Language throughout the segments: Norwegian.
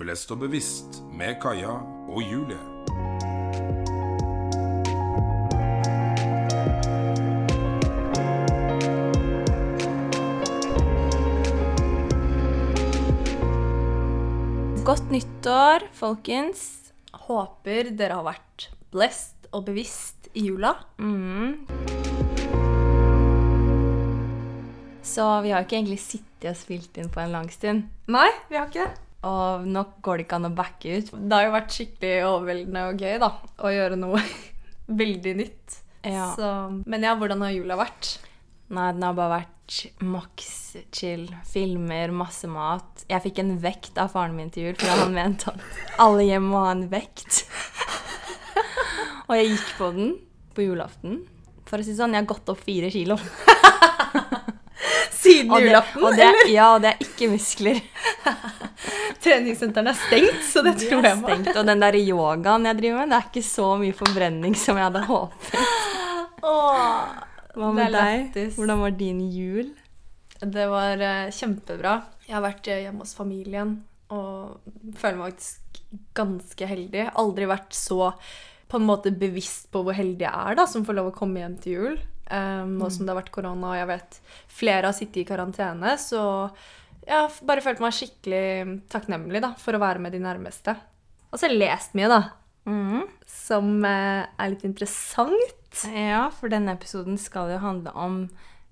Blest og bevisst med Kaja og Julie. Godt nyttår, folkens. Håper dere har vært blest og bevisst i jula. Mm. Så vi har ikke egentlig sittet og spilt inn på en lang stund. Nei, vi har ikke det. Og nå går det ikke an å backe ut. Det har jo vært skikkelig overveldende og gøy da, å gjøre noe veldig nytt. Ja. Så, men ja, hvordan har jula vært? Nei, den har bare vært maks chill. Filmer, masse mat. Jeg fikk en vekt av faren min til jul, fordi han mente at alle hjem må ha en vekt. og jeg gikk på den på julaften. For å si det sånn, jeg har gått opp fire kilo. Siden Og det, julaften, og det, er- eller? ja, og det er ikke muskler. Treningssentrene er stengt, så det tror jeg stengt. Og den der yogaen jeg driver med, det er ikke så mye forbrenning som jeg hadde håpet. Åh, Hva med deg? Hvordan var din jul? det var uh, kjempebra. Jeg har vært eh, hjemme hos familien og føler meg faktisk ganske heldig. Aldri vært så på en måte bevisst på hvor heldig jeg er da, som får lov å komme hjem til jul. Um, nå som det har vært korona og jeg vet flere har sittet i karantene, så jeg har bare følt meg skikkelig takknemlig da, for å være med de nærmeste. Og så har jeg lest mye, da, Mm. som eh, er litt interessant. Ja, for denne episoden skal jo handle om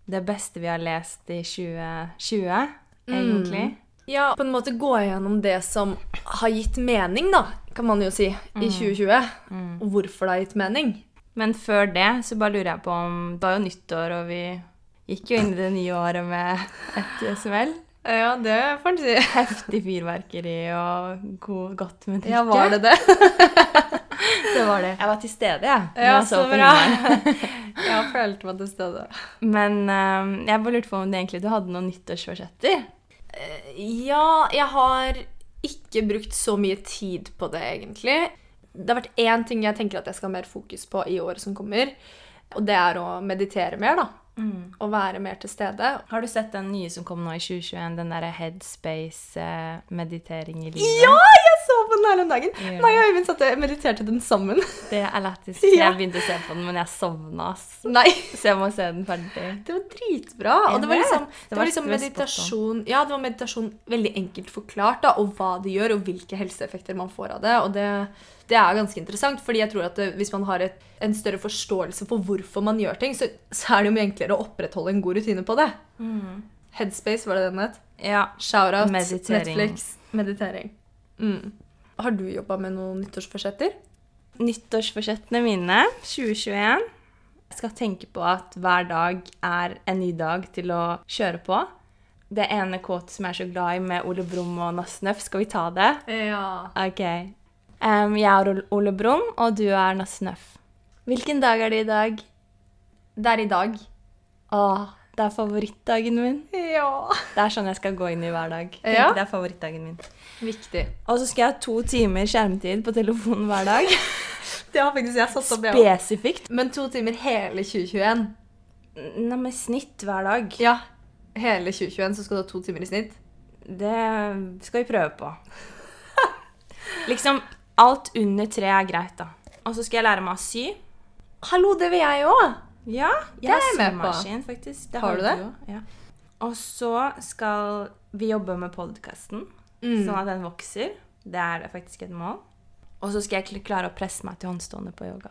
det beste vi har lest i 2020, egentlig. Ja, på en måte gå gjennom det som har gitt mening, da, kan man jo si, i 2020. Og hvorfor det har gitt mening. Men før det så bare lurer jeg på om Det var jo nyttår, og vi gikk jo inn i det nye året med et smell. Ja, det får en si. Heftig fyrverkeri og god, godt med drikke. Ja, var det det? Det var det. Jeg var til stede, jeg. Ja, jeg så på bra. Jeg følte meg til stede. Men um, jeg bare lurte på om det egentlig du hadde noen nyttårsforsetter? Ja, jeg har ikke brukt så mye tid på det, egentlig. Det har vært én ting jeg tenker at jeg skal ha mer fokus på i året som kommer. Og det er å meditere mer, da. Og være mer til stede. Har du sett den nye som kom nå i 2021, den derre Headspace eh, i livet? Ja, jeg så på den her om dagen! Ja. Meg og Øyvind satt og mediterte den sammen. Det er lættis. Jeg begynte å se på den, men jeg sovna. Nei. Så jeg må se den ferdig. Det var dritbra. Og det var liksom, Det var liksom meditasjon Ja, det var meditasjon veldig enkelt forklart, da, og hva det gjør, og hvilke helseeffekter man får av det. Og det, det er ganske interessant, fordi jeg tror at hvis man har et, en større forståelse for hvorfor man gjør ting, så, så er det jo mye enklere å opprettholde en god rutine på det. Headspace, var det den het? Ja. Shout-out, Meditering. Netflix. Meditering. Mm. Har du jobba med noen nyttårsforsetter? Nyttårsforsettene mine 2021 Jeg skal tenke på at hver dag er en ny dag til å kjøre på. Det ene kåtet som jeg er så glad i, med Ole Brumm og Nassnøff, skal vi ta det? Ja. Ok. Em, jeg er Ole- Brumm, og du er Nasnøff. Hvilken dag er det i dag? Det er i dag. Åh, det er favorittdagen min. Ja. Det er sånn jeg skal gå inn i hver dag. Tenk, Ja. Det er favorittdagen min. Viktig. Og så skal jeg ha to timer skjermtid på telefonen hver dag. Det har faktisk jeg satt opp, ja. Spesifikt. Men to timer hele 2021. Nei, med snitt hver dag. Ja. Hele 2021 så skal du ha to timer i snitt. Det skal vi prøve på. Liksom, alt under tre er greit, da. Og så skal jeg lære meg å sy. Hallo, det vil jeg òg! Ja, jeg på. symaskin, faktisk. Det Har du det? Ja. Og så skal vi jobbe med podkasten, Mm. sånn at den vokser. Det er faktisk et mål. Og så skal jeg klare å presse meg til håndstående på yoga.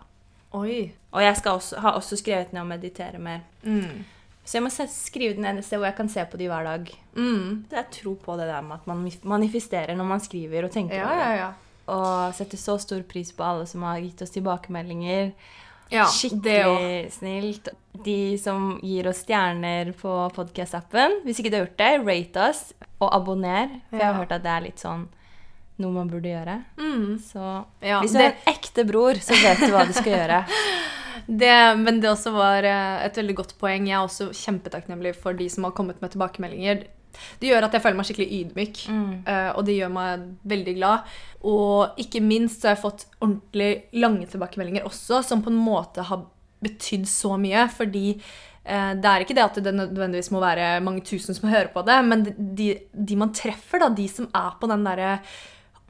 Oi. Og jeg også, har også skrevet ned å meditere mer. Mm. Så jeg må skrive den eneste hvor jeg kan se på de hver dag. Mm. Jeg tror på det der med at man manifesterer når man skriver og tenker Ja, ja, ja. Og setter så stor pris på alle som har gitt oss tilbakemeldinger. ja Skikkelig snilt. De som gir oss stjerner på podcast-appen. Hvis ikke du har gjort det, rate oss og abonner. For jeg har hørt at det er litt sånn noe man burde gjøre. Mm. Så Ja, hvis du det- er en ekte bror, så vet du hva du skal gjøre. Det, men det også var eh, et veldig godt poeng. Jeg er også kjempetakknemlig for de som har kommet med tilbakemeldinger. Det gjør at jeg føler meg skikkelig ydmyk, Mm. eh, og det gjør meg veldig glad. Og ikke minst så har jeg fått ordentlig lange tilbakemeldinger også, som på en måte har betydd så mye, fordi eh, det er ikke det at det nødvendigvis må være mange tusen som hører på det, men de, de man treffer, da, de som er på den derre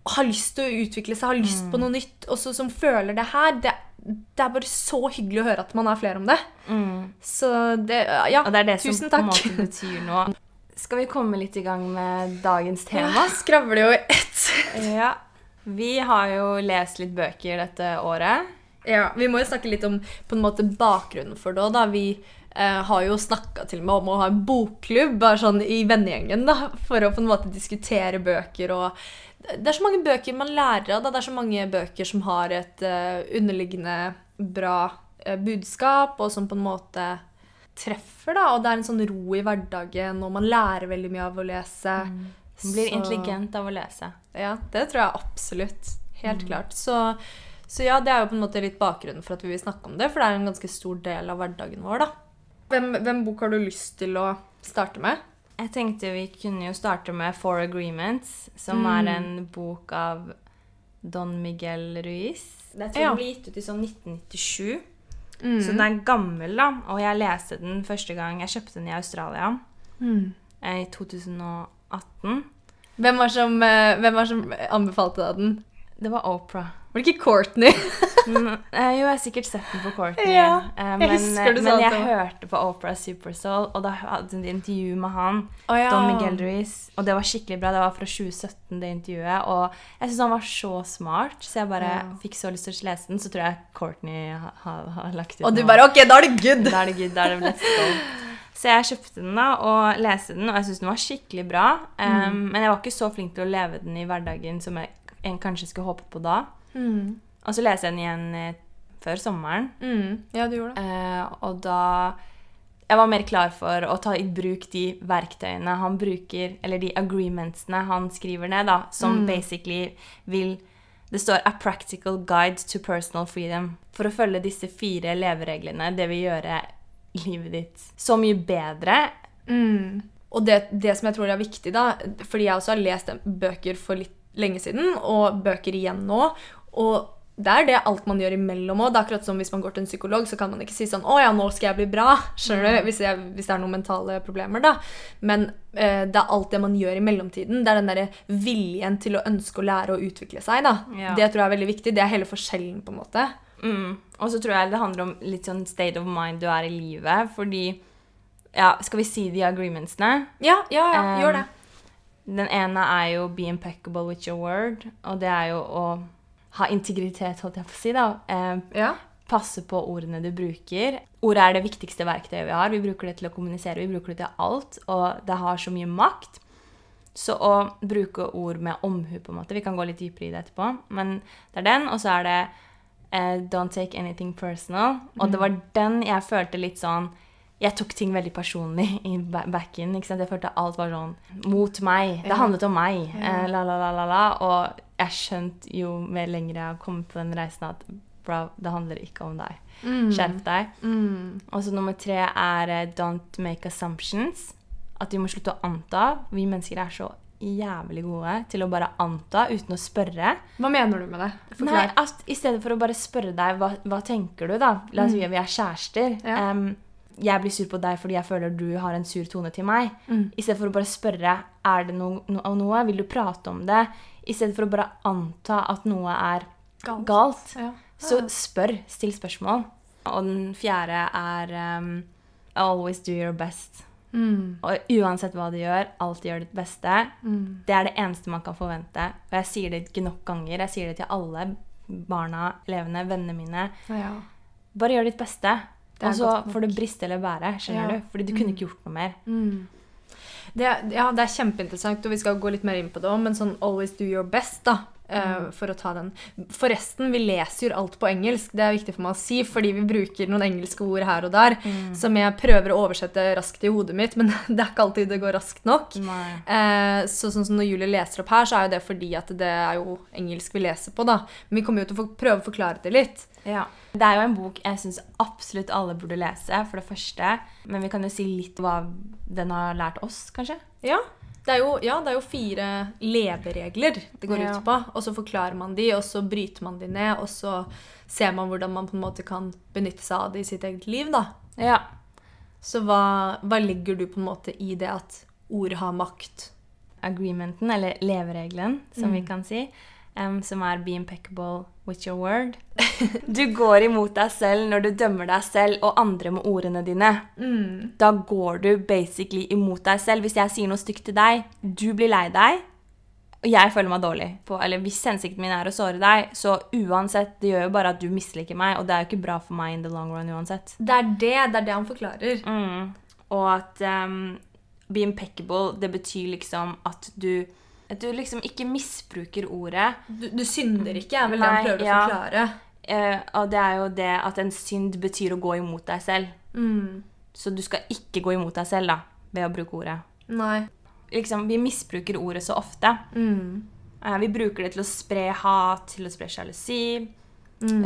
har lyst til å utvikle seg, har lyst Mm. på noe nytt, og som føler det her. Det, det er bare så hyggelig å høre at man er flere om det. Så det Ja, det det tusen takk. Skal vi komme litt i gang med dagens tema? Ja, skravler jo i ett. Ja. Vi har jo lest litt bøker dette året. Ja, Vi må jo snakke litt om på en måte bakgrunnen for det da. Vi eh, har jo snakka til og med om å ha en bokklubb bare sånn i vennegjengen, da, for å på en måte diskutere bøker og Det er så mange bøker man lærer av, da. Det er så mange bøker som har et eh, underliggende bra eh, budskap, og som på en måte treffer, da. Og det er en sånn ro i hverdagen, og man lærer veldig mye av å lese. Man blir Så- intelligent av å lese. Ja, det tror jeg absolutt. Helt klart. Så, så ja, det er jo på en måte litt bakgrunnen for at vi vil snakke om det, for det er en ganske stor del av hverdagen vår, da. Hvem, hvem bok har du lyst til å starte med? Jeg tenkte vi kunne jo starte med Four Agreements, som Mm. er en bok av Don Miguel Ruiz. Det tror Ja. den ble gitt ut i sånn 1997, Mm. så den er gammel, da. Og jeg leste den første gang Jeg kjøpte den i Australia Mm. eh, i 2018. Hvem var som, eh, hvem var som anbefalte deg den? Det var Opera. Var det ikke Courtney? Mm, eh, jo, jeg har sikkert sett den på Courtney. Ja, eh, jeg men, husker du men jeg hørte på Opera Super Soul, og da hadde de intervju med han. Oh, ja. Don Miguel Ruiz. Og det var skikkelig bra. Det var fra 2017, det intervjuet. Og jeg syns han var så smart, så jeg bare Ja. fikk så lyst til å lese den. Så tror jeg Courtney har, har, har lagt ut Og du bare OK, da er det good! Da er det good. Da er det let's go. Så jeg kjøpte den da, og leste den, og jeg syns den var skikkelig bra. Mm. Um, Men jeg var ikke så flink til å leve den i hverdagen som jeg en kanskje skulle håpet på da. Mm. Og så leste jeg den igjen eh, før sommeren. Mm. Ja, du gjorde det. Eh, og da Jeg var mer klar for å ta i bruk de verktøyene han bruker, eller de agreementsene han skriver ned, da, som basically vil Det står 'A practical guide to personal freedom'. For å følge disse fire levereglene, det vil gjøre livet ditt så mye bedre. Mm. Og det, det som jeg tror er viktig, da, fordi jeg også har lest bøker for litt lenge siden, og bøker igjen nå, og det er det alt man gjør imellom òg. Akkurat som hvis man går til en psykolog, så kan man ikke si sånn 'Å ja, nå skal jeg bli bra', skjønner du? Hvis, jeg, hvis det er noen mentale problemer, da. Men eh, det er alt det man gjør i mellomtiden. Det er den derre viljen til å ønske å lære å utvikle seg, da. Ja. Det tror jeg er veldig viktig. Det er hele forskjellen, på en måte. Mm. Og så tror jeg det handler om litt sånn state of mind du er i livet. Fordi Ja, skal vi si de agreementsene? Ja, ja, ja, Um, gjør det. Den ene er jo 'be impeccable with your word', og det er jo å ha integritet, holdt jeg på å si. da. Eh, Ja. passe på ordene du bruker. Ordet er det viktigste verktøyet vi har. Vi bruker det til å kommunisere, vi bruker det til alt, og det har så mye makt. Så å bruke ord med omhu, på en måte Vi kan gå litt dypere i det etterpå, men det er den. Og så er det eh, 'don't take anything personal'. Og det var den jeg følte litt sånn jeg tok ting veldig personlig i back in. ikke sant? Jeg følte alt var sånn mot meg. Det handlet om meg. Ja. Eh, la, la, la, la, la. Og jeg skjønte jo mer lenger jeg har kommet på den reisen, at bro, det handler ikke om deg. Skjerp deg. Mm. Og så nummer tre er eh, don't make assumptions. At vi må slutte å anta. Vi mennesker er så jævlig gode til å bare anta uten å spørre. Hva mener du med det? Nei, at I stedet for å bare spørre deg hva, hva tenker du, da. La oss si at vi er kjærester. Mm. Ja. Em, jeg blir sur på deg fordi jeg føler du har en sur tone til meg. Mm. I stedet for å bare spørre er det noe, no, noe, vil du prate om det. I stedet for å bare anta at noe er Galt. galt. Ja. Så spør. Still spørsmål. Og den fjerde er um, always do your best. Mm. Og uansett hva du gjør, alltid gjør ditt beste. Mm. Det er det eneste man kan forvente. Og jeg sier det ikke nok ganger. Jeg sier det til alle barna, elevene, vennene mine. Ja. Bare gjør ditt beste. Og så får det briste eller bære. skjønner Ja. du? Fordi du kunne ikke gjort noe mer. Mm. Det, ja, det er kjempeinteressant, og vi skal gå litt mer inn på det òg, men sånn always do your best, da. Eh, For å ta den. Forresten, vi leser jo alt på engelsk. Det er viktig for meg å si, fordi vi bruker noen engelske ord her og der som jeg prøver å oversette raskt i hodet mitt, men det er ikke alltid det går raskt nok. Eh, så sånn som når Julie leser opp her, så er jo det fordi at det er jo engelsk vi leser på, da. Men vi kommer jo til å prøve å forklare det litt. Ja. Det er jo en bok jeg syns absolutt alle burde lese, for det første. Men vi kan jo si litt hva den har lært oss, kanskje. Ja. Det er, jo, ja, det er jo fire leveregler det går Ja. ut på. Og så forklarer man de, og så bryter man de ned, og så ser man hvordan man på en måte kan benytte seg av det i sitt eget liv. da. Ja. Så hva, hva legger du på en måte i det at ord har makt? Agreementen, eller leveregelen, som Mm. vi kan si, um, som er 'be impeccable with your word'. Du går imot deg selv når du dømmer deg selv og andre med ordene dine. Da går du basically imot deg selv. Hvis jeg sier noe stygt til deg, du blir lei deg, og jeg føler meg dårlig. På, eller hvis hensikten min er å såre deg, så uansett, det gjør jo bare at du misliker meg, og det er jo ikke bra for meg in the long run uansett. Det er det, det er det han forklarer. Mm. Og at um, be impeccable, det betyr liksom at du at du liksom ikke misbruker ordet. Du, du synder ikke, er vel det han prøver prøver å forklare. Uh, og det er jo det at en synd betyr å gå imot deg selv. Mm. Så du skal ikke gå imot deg selv da, ved å bruke ordet. Nei. Liksom, vi misbruker ordet så ofte. Mm. Uh, vi bruker det til å spre hat, til å spre sjalusi,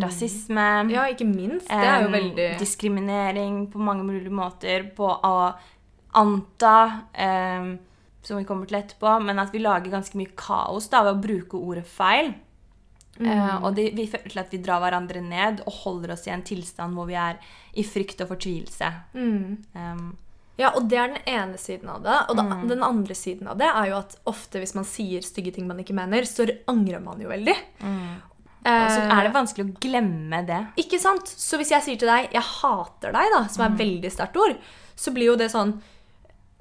rasisme. Mm. Ja, ikke minst. Det er jo veldig um, Diskriminering på mange mulige måter. På å anta, em, som vi kommer til etterpå, men at vi lager ganske mye kaos da, ved å bruke ordet feil. Mm. Uh, og det, vi føler til at vi drar hverandre ned og holder oss i en tilstand hvor vi er i frykt og fortvilelse. mm. Um, Ja, og det er den ene siden av det. Og da, Mm. den andre siden av det er jo at ofte hvis man sier stygge ting man ikke mener, så angrer man jo veldig. og så er det vanskelig å glemme det. Ikke sant? Så hvis jeg sier til deg 'jeg hater deg', da, som er veldig sterkt ord, så blir jo det sånn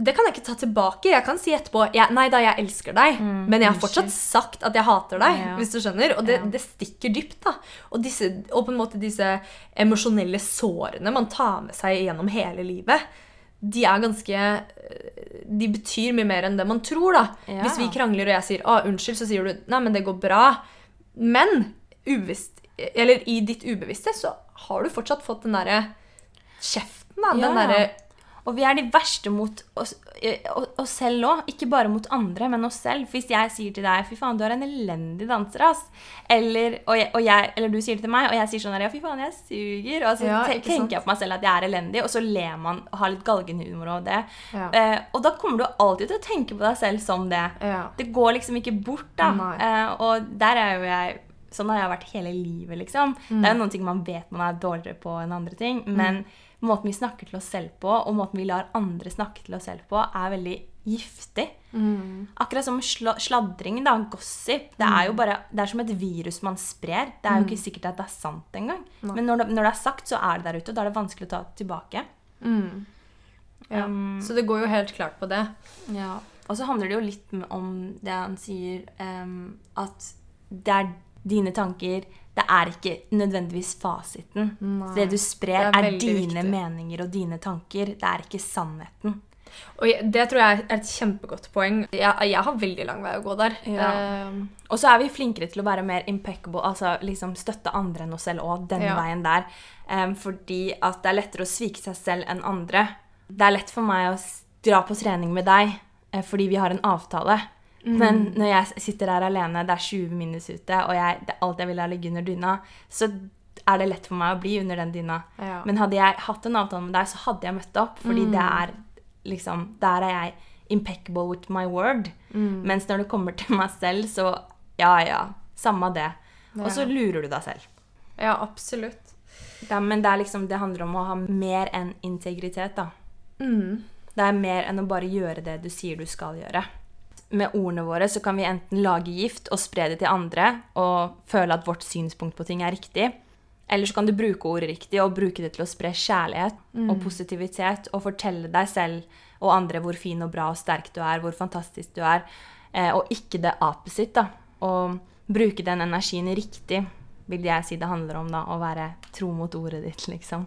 Det kan jeg ikke ta tilbake. Jeg kan si etterpå jeg, 'nei da, jeg elsker deg', men jeg har fortsatt sagt at jeg hater deg. Ja. hvis du skjønner. Og det, Ja. det stikker dypt. da. Og, disse, og på en måte disse emosjonelle sårene man tar med seg gjennom hele livet, de er ganske øh, De betyr mye mer enn det man tror, da. Ja. Hvis vi krangler og jeg sier 'å, unnskyld', så sier du 'nei, men det går bra'. Men uvisst, eller i ditt ubevisste så har du fortsatt fått den derre kjeften, da. Den der derre Og vi er de verste mot oss, eh, oss selv òg. Ikke bare mot andre, men oss selv. For hvis jeg sier til deg 'fy faen, du er en elendig danser', ass. Eller, og jeg, og jeg, eller du sier det til meg, og jeg sier sånn her 'ja, fy faen, jeg suger'. Og så Ja, sant? tenker jeg på meg selv at jeg er elendig, og så ler man og har litt galgenhumor over det. Ja. Eh, og da kommer du alltid til å tenke på deg selv som det. Ja. Det går liksom ikke bort, da. Eh, og der er jo jeg Sånn har jeg vært hele livet, liksom. Det er jo noen ting man vet man er dårligere på enn andre ting. Men måten vi snakker til oss selv på, og måten vi lar andre snakke til oss selv på, er veldig giftig. Akkurat som sla sladring, da, gossip. Det er jo bare, det er som et virus man sprer. Det er jo ikke sikkert at det er sant engang. Men når det, når det er sagt, så er det der ute, og da er det vanskelig å ta det tilbake. ja. Um, Så det går jo helt klart på det. Ja, og så handler det jo litt om det han sier, um, at det er dine tanker, det er ikke nødvendigvis fasiten. Nei, det du sprer, det er er, dine viktig. meninger og dine tanker. Det er ikke sannheten. Og det tror jeg er et kjempegodt poeng. Jeg, jeg har veldig lang vei å gå der. Ja. Uh, Og så er vi flinkere til å være mer impeccable, altså liksom støtte andre enn oss selv òg, den Ja. veien der. Em, fordi at det er lettere å svike seg selv enn andre. Det er lett for meg å dra på trening med deg eh, fordi vi har en avtale. Men når jeg sitter der alene, det er 20 minus ute, og jeg, det, alt jeg vil er å ligge under dyna, så er det lett for meg å bli under den dyna. Ja. Men hadde jeg hatt en avtale med deg, så hadde jeg møtt opp. Fordi det er liksom Der er jeg impeccable with my word. Mens når det kommer til meg selv, så ja, ja. Samme det. Og så lurer du deg selv. ja, absolutt. Er, men det, er liksom, det handler om å ha mer enn integritet, da. Mm. Det er mer enn å bare gjøre det du sier du skal gjøre. Med ordene våre så kan vi enten lage gift og spre det til andre og føle at vårt synspunkt på ting er riktig. Eller så kan du bruke ordet riktig og bruke det til å spre kjærlighet og positivitet og fortelle deg selv og andre hvor fin og bra og sterk du er, hvor fantastisk du er, eh, og ikke det opposite. da. Og bruke den energien riktig, vil jeg si det handler om, da. Å være tro mot ordet ditt, liksom.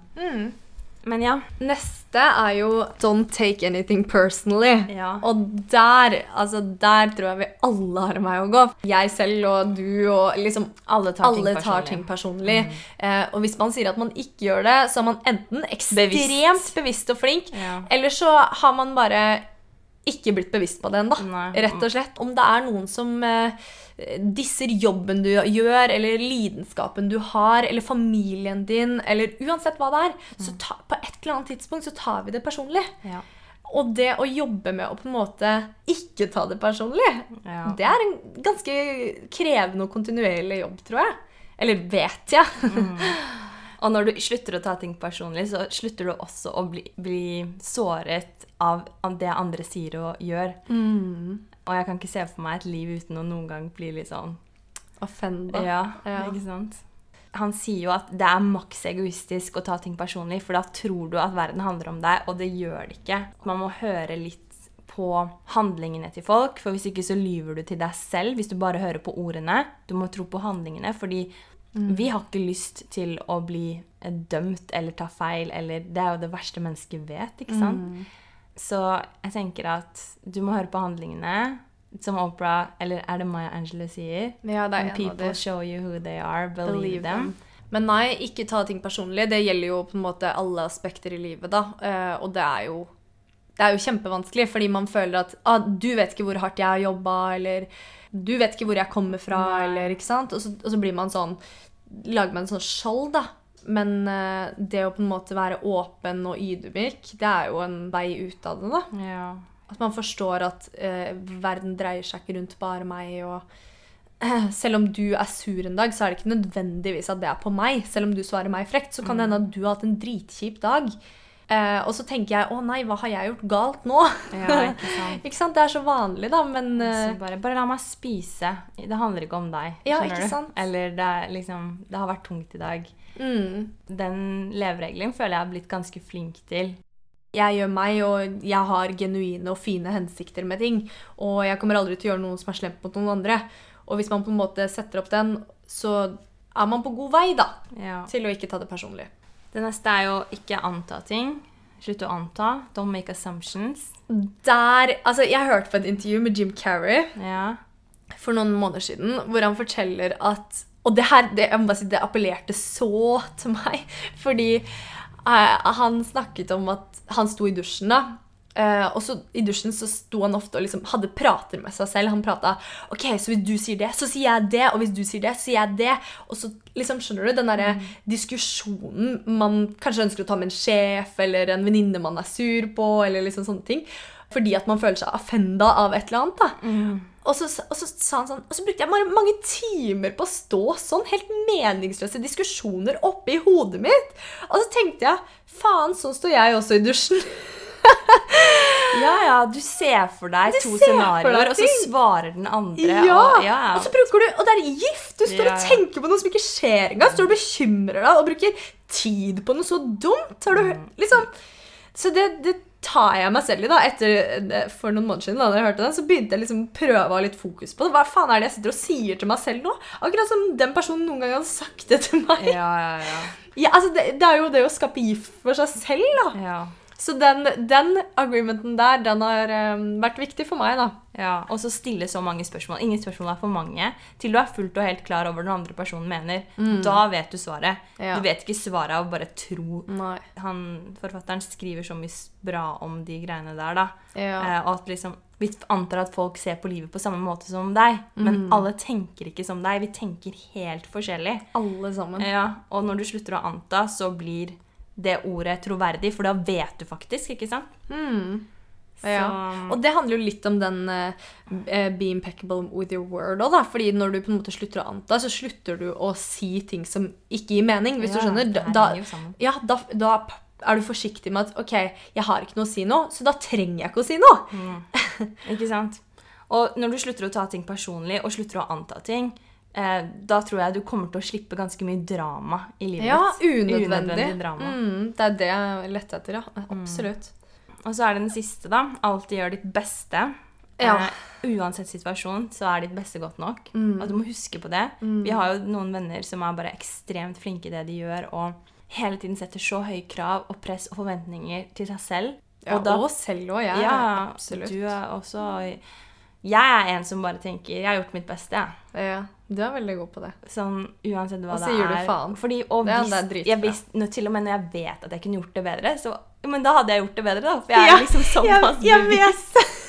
Men ja. Neste er jo 'don't take anything personally'. Ja. Og der, altså der tror jeg vi alle har en vei å gå. Jeg selv og du og liksom Alle tar ting tar personlig. ting personlig. Eh, og hvis man sier at man ikke gjør det, så er man enten ekstremt bevisst, og flink, Ja. eller så har man bare ikke blitt bevisst på det ennå. Rett og slett. Om det er noen som eh, disser jobben du gjør, eller lidenskapen du har, eller familien din, eller uansett hva det er, så ta, på et eller annet tidspunkt så tar vi det personlig. Ja. Og det å jobbe med å på en måte ikke ta det personlig, Ja. det er en ganske krevende og kontinuerlig jobb, tror jeg. Eller vet jeg. Og når du slutter å ta ting personlig, så slutter du også å bli, bli såret av det andre sier og gjør. Og jeg kan ikke se for meg et liv uten å noen gang bli litt sånn Offenda. Ja, Ja. ikke sant? Han sier jo at det er maks egoistisk å ta ting personlig, for da tror du at verden handler om deg, og det gjør det ikke. Man må høre litt på handlingene til folk, for hvis ikke så lyver du til deg selv hvis du bare hører på ordene. Du må tro på handlingene, fordi vi har ikke lyst til å bli eh, dømt eller ta feil, eller Det er jo det verste mennesket vet, ikke sant? Så jeg tenker at du må høre på handlingene. Som Oprah, eller er det Maya Angelou sier? Ja, det er people det. show you who they are, believe, Believe them. them. Men nei, ikke ta ting personlig. Det gjelder jo på en måte alle aspekter i livet, da. Eh, og det er jo det er jo kjempevanskelig, fordi man føler at ah, du vet ikke hvor hardt jeg har jobba, eller du vet ikke hvor jeg kommer fra, eller ikke sant? Og så, og så blir man sånn Lager man en sånn skjold, da. Men uh, det å på en måte være åpen og ydmyk, det er jo en vei ut av det, da. Ja. At man forstår at uh, verden dreier seg ikke rundt bare meg. og uh, Selv om du er sur en dag, så er det ikke nødvendigvis at det er på meg. Selv om du svarer meg frekt, så kan det hende at du har hatt en dritkjip dag. Eh, og så tenker jeg 'Å nei, hva har jeg gjort galt nå?' ja, ikke sant. ikke sant? Det er så vanlig, da, men eh, bare, bare la meg spise. Det handler ikke om deg. Ja, ikke du? sant? Eller det er liksom Det har vært tungt i dag. mm, Den leveregelen føler jeg har blitt ganske flink til. Jeg gjør meg, og jeg har genuine og fine hensikter med ting. Og jeg kommer aldri til å gjøre noe som er slemt mot noen andre. Og hvis man på en måte setter opp den, så er man på god vei, da. Ja. Til å ikke ta det personlig. Det neste er jo ikke anta ting. Slutt å anta. Don't make assumptions. Der, altså Jeg hørte på et intervju med Jim Carrey Ja. for noen måneder siden, hvor han forteller at Og det her det, jeg må bare si, det appellerte så til meg. Fordi eh, han snakket om at han sto i dusjen, da. Eh, og så I dusjen så sto han ofte og liksom hadde prater med seg selv. Han prata OK, så hvis du sier det, så sier jeg det. Og hvis du sier det, så sier jeg det. Og så liksom, skjønner du, den derre diskusjonen man kanskje ønsker å ta med en sjef eller en venninne man er sur på, eller liksom sånne ting. Fordi at man føler seg offenda av et eller annet. da. Og så, og så sa han sånn, og så brukte jeg mange timer på å stå sånn, helt meningsløse diskusjoner oppe i hodet mitt. Og så tenkte jeg, faen, sånn står jeg også i dusjen. ja, ja. Du ser for deg Du to scenarioer, og så svarer den andre. Ja, Og, ja. Og så bruker du, og det er gift! Du står Ja, og tenker på noe som ikke skjer engang. Står og bekymrer deg og bruker tid på noe så dumt. Har du, Mm. liksom, så det, det tar jeg meg selv i. da, etter, For noen måneder siden da jeg hørte den, så begynte jeg liksom prøve å ha litt fokus på det. Hva faen er det jeg sitter og sier til meg selv nå? Akkurat som den personen noen gang hadde sagt det til meg. ja, ja, ja. Ja, altså det, det er jo det å skape gift for seg selv, da. ja. Så den, den agreementen der, den har um, vært viktig for meg, da. Ja, Og så stille så mange spørsmål. Ingen spørsmål er for mange. Til du er fullt og helt klar over hva den andre personen mener. Da vet du svaret. Mm. Ja. Du vet ikke svaret av bare tro. Nei. Han, Forfatteren skriver så mye bra om de greiene der. da. Ja. Eh, at liksom, Vi antar at folk ser på livet på samme måte som deg, men Mm. alle tenker ikke som deg. Vi tenker helt forskjellig. Alle sammen. Ja, Og når du slutter å anta, så blir det ordet troverdig, for da vet du faktisk, ikke sant? Mm. Så, Ja. Og det handler jo litt om den eh, eh, be impeccable with your word òg, da. Fordi når du på en måte slutter å anta, så slutter du å si ting som ikke gir mening, hvis Ja, du skjønner. Da, ja, da, da er du forsiktig med at OK, jeg har ikke noe å si nå, så da trenger jeg ikke å si noe. Ikke sant? Og når du slutter å ta ting personlig, og slutter å anta ting, eh, da tror jeg du kommer til å slippe ganske mye drama i livet Ja, ditt. unødvendig. drama. Mm, det er det jeg lette etter, ja. Absolutt. Og så er det den siste, da. Alltid gjør ditt beste. Ja. Eh, uansett situasjon så er ditt beste godt nok. Mm. Og du må huske på det. Vi har jo noen venner som er bare ekstremt flinke i det de gjør, og hele tiden setter så høye krav og press og forventninger til seg selv. Ja, og da og selv òg, jeg. Ja, absolutt. du er også Jeg er en som bare tenker 'jeg har gjort mitt beste', jeg. Ja, du er veldig god på det. Sånn uansett hva Og det så gir du faen. Fordi, og Det hvis, det er dritbra. jeg til og med når jeg vet at jeg kunne gjort det bedre, så Men da hadde jeg gjort det bedre, da. For jeg Ja, er liksom såpass jeg- jeg bevisst.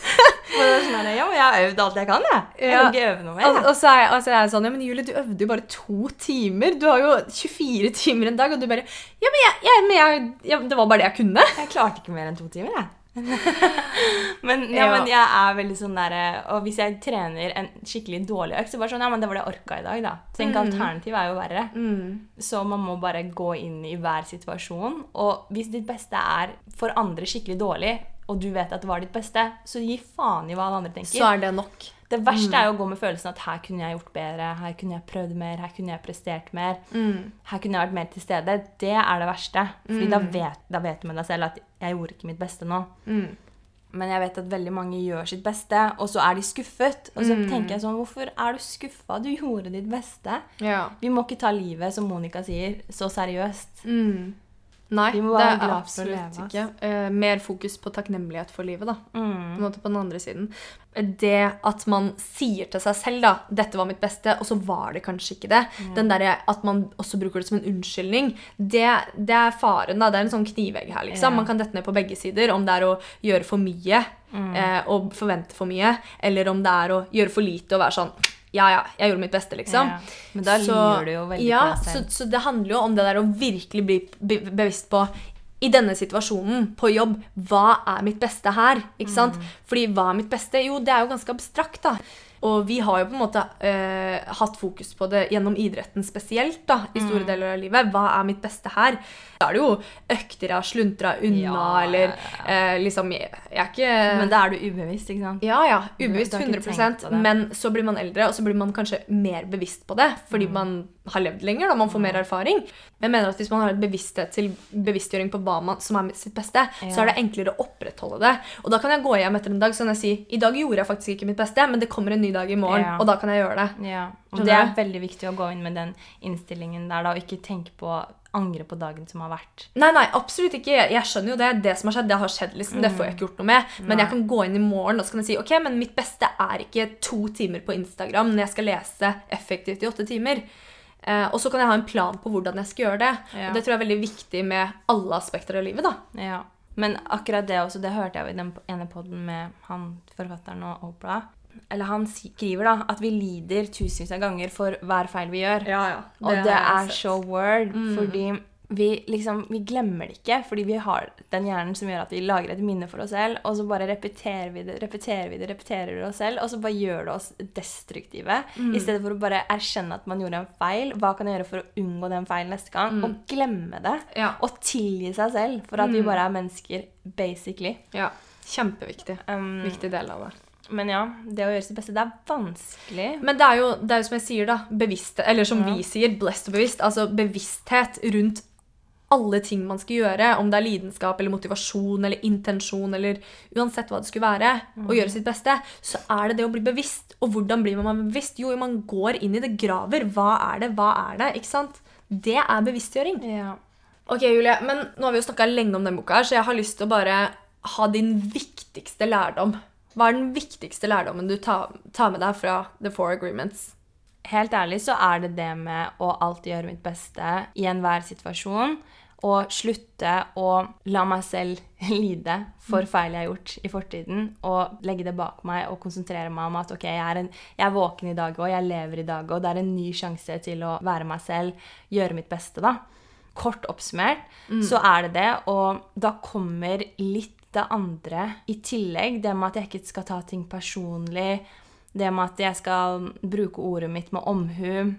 Sånn ja, men jeg har øvd alt jeg kan, jeg. Jeg Ja. kan ikke øve noe mer. Og, og, så er, og så er jeg sånn Ja, men Julie, du øvde jo bare to timer. Du har jo 24 timer en dag, og du bare Ja, men, jeg, jeg, men jeg, ja, det var bare det jeg kunne. Jeg klarte ikke mer enn to timer, jeg. men, ja, men jeg er veldig sånn der Og hvis jeg trener en skikkelig dårlig økt, så bare sånn Ja, men det var det jeg orka i dag, da. Tenk, Mm. alternativ er jo verre. Så man må bare gå inn i hver situasjon. Og hvis ditt beste er for andre skikkelig dårlig, og du vet at det var ditt beste, så gi faen i hva alle andre tenker. Så er det nok. det verste verste er jo å gå med følelsen at her kunne jeg gjort bedre, her kunne jeg prøvd mer, her kunne jeg prestert mer. Her kunne jeg vært mer til stede. Det er det verste. Fordi da, vet, da vet du med deg selv at jeg gjorde ikke mitt beste nå. Men jeg vet at veldig mange gjør sitt beste, og så er de skuffet. Og så tenker jeg sånn Hvorfor er du skuffa? Du gjorde ditt beste. Ja. Vi må ikke ta livet, som Monica sier, så seriøst. Nei, det er absolutt ikke. Uh, mer fokus på takknemlighet for livet, da. Mm. På, på den andre siden. Det at man sier til seg selv da, 'dette var mitt beste', og så var det kanskje ikke det. Den der, At man også bruker det som en unnskyldning, det, det er faren. da, Det er en sånn knivegg her. liksom. Yeah. Man kan dette ned på begge sider. Om det er å gjøre for mye Mm. eh, og forvente for mye, eller om det er å gjøre for lite og være sånn ja, ja, jeg gjorde mitt beste, liksom. Ja, men da lyver du jo veldig ja, på deg selv. Så, så det handler jo om det der å virkelig bli be bevisst på i denne situasjonen på jobb, hva er mitt beste her? Ikke sant? Mm. Fordi hva er mitt beste? Jo, det er jo ganske abstrakt, da. Og vi har jo på en måte eh, hatt fokus på det gjennom idretten spesielt, da, i Mm. store deler av livet. Hva er mitt beste her? Da er det jo økter jeg har sluntra unna, Ja, eller eh, liksom Jeg jeg er ikke Men da er du ubevisst, ikke sant? ja, ja. Ubevisst du har ikke 100 tenkt. Men så blir man eldre, og så blir man kanskje mer bevisst på det. Mm. Fordi man har levd lenger, da man får mer erfaring. Men jeg mener at hvis man har bevissthet til bevisstgjøring på hva man, som er sitt beste, så er det enklere å opprettholde det. Og da kan jeg gå hjem etter en dag så kan jeg si i dag gjorde jeg faktisk ikke mitt beste, men det kommer en ny dag i morgen, Ja. og da kan jeg gjøre det. Ja, og det er veldig viktig å gå inn med den innstillingen der, da, og ikke tenke på angre på dagen som har vært. Nei, nei, absolutt ikke. Jeg, skjønner jo det. Det som har skjedd, det har skjedd. liksom. Det får jeg ikke gjort noe med. Men jeg kan gå inn i morgen og så kan jeg si ok, men mitt beste er ikke to timer på Instagram når jeg skal lese effektivt i åtte timer. Eh, og så kan jeg ha en plan på hvordan jeg skal gjøre det. Ja. Og det tror jeg er veldig viktig med alle aspekter av livet. da. Ja. Men akkurat det også, det hørte jeg jo i den ene poden med han forfatteren og Oprah. Eller han skriver da at vi lider tusenvis av ganger for hver feil vi gjør. Ja, ja. Og det, er så word, fordi vi liksom, vi glemmer det ikke, fordi vi har den hjernen som gjør at vi lager et minne for oss selv, og så bare repeterer vi det, repeterer vi det, repeterer vi oss selv, og så bare gjør det oss destruktive, i stedet for å bare erkjenne at man gjorde en feil. Hva kan jeg gjøre for å unngå den feilen neste gang? Og glemme det. Ja. Og tilgi seg selv for at vi bare er mennesker, basically. Ja. Kjempeviktig. Um, Viktig del av det. Men ja, det å gjøre sitt beste, det er vanskelig. Men det er jo, det er jo som jeg sier, da. Bevisst, eller som Ja. vi sier, blessed og bevisst. Altså bevissthet rundt alle ting man skal gjøre. Om det er lidenskap eller motivasjon eller intensjon eller uansett hva det skulle være. Å gjøre sitt beste. Så er det det å bli bevisst. Og hvordan blir man bevisst? Jo, man går inn i det, graver. Hva er det? Hva er det? Ikke sant? Det er bevisstgjøring. Ja. Ok, Julie, men nå har vi jo snakka lenge om den boka, her, så jeg har lyst til å bare ha din viktigste lærdom. Hva er den viktigste lærdommen du tar, tar med deg fra The Four Agreements? Helt ærlig så er det det med å alltid gjøre mitt beste i enhver situasjon. Og slutte å la meg selv lide for feil jeg har gjort i fortiden. Og legge det bak meg og konsentrere meg om at ok, jeg er, en, jeg er våken i dag og jeg lever i dag, og det er en ny sjanse til å være meg selv, gjøre mitt beste, da. Kort oppsummert så er det det, og da kommer litt det andre i tillegg. Det med at jeg ikke skal ta ting personlig. Det med at jeg skal bruke ordet mitt med omhu.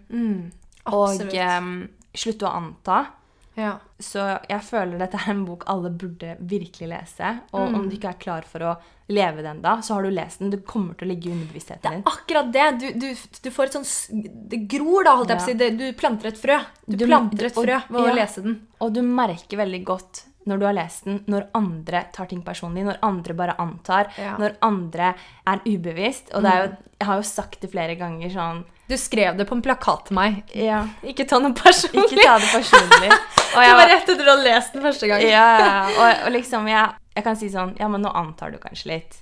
Og um, slutte å anta. Ja. Så jeg føler dette er en bok alle burde virkelig lese. Og om du ikke er klar for å leve den da, så har du lest den. Det kommer til å ligge i underbevisstheten din. Akkurat det. Du, du, du får et sånn Det gror, da, holdt jeg på å si. Det, du planter et frø. Du, Du- planter et frø ved å ja. lese den. Og du merker veldig godt når du har lest den, når andre tar ting personlig, når andre bare antar, Ja. når andre er ubevisst. Og det er jo, jeg har jo sagt det flere ganger sånn Du skrev det på en plakat til meg. Ja, Ikke ta noe personlig. ikke ta det personlig. Og Det jeg var var, rett etter du hadde lest den første gang. ja, og, og liksom jeg, jeg kan si sånn Ja, men nå antar du kanskje litt.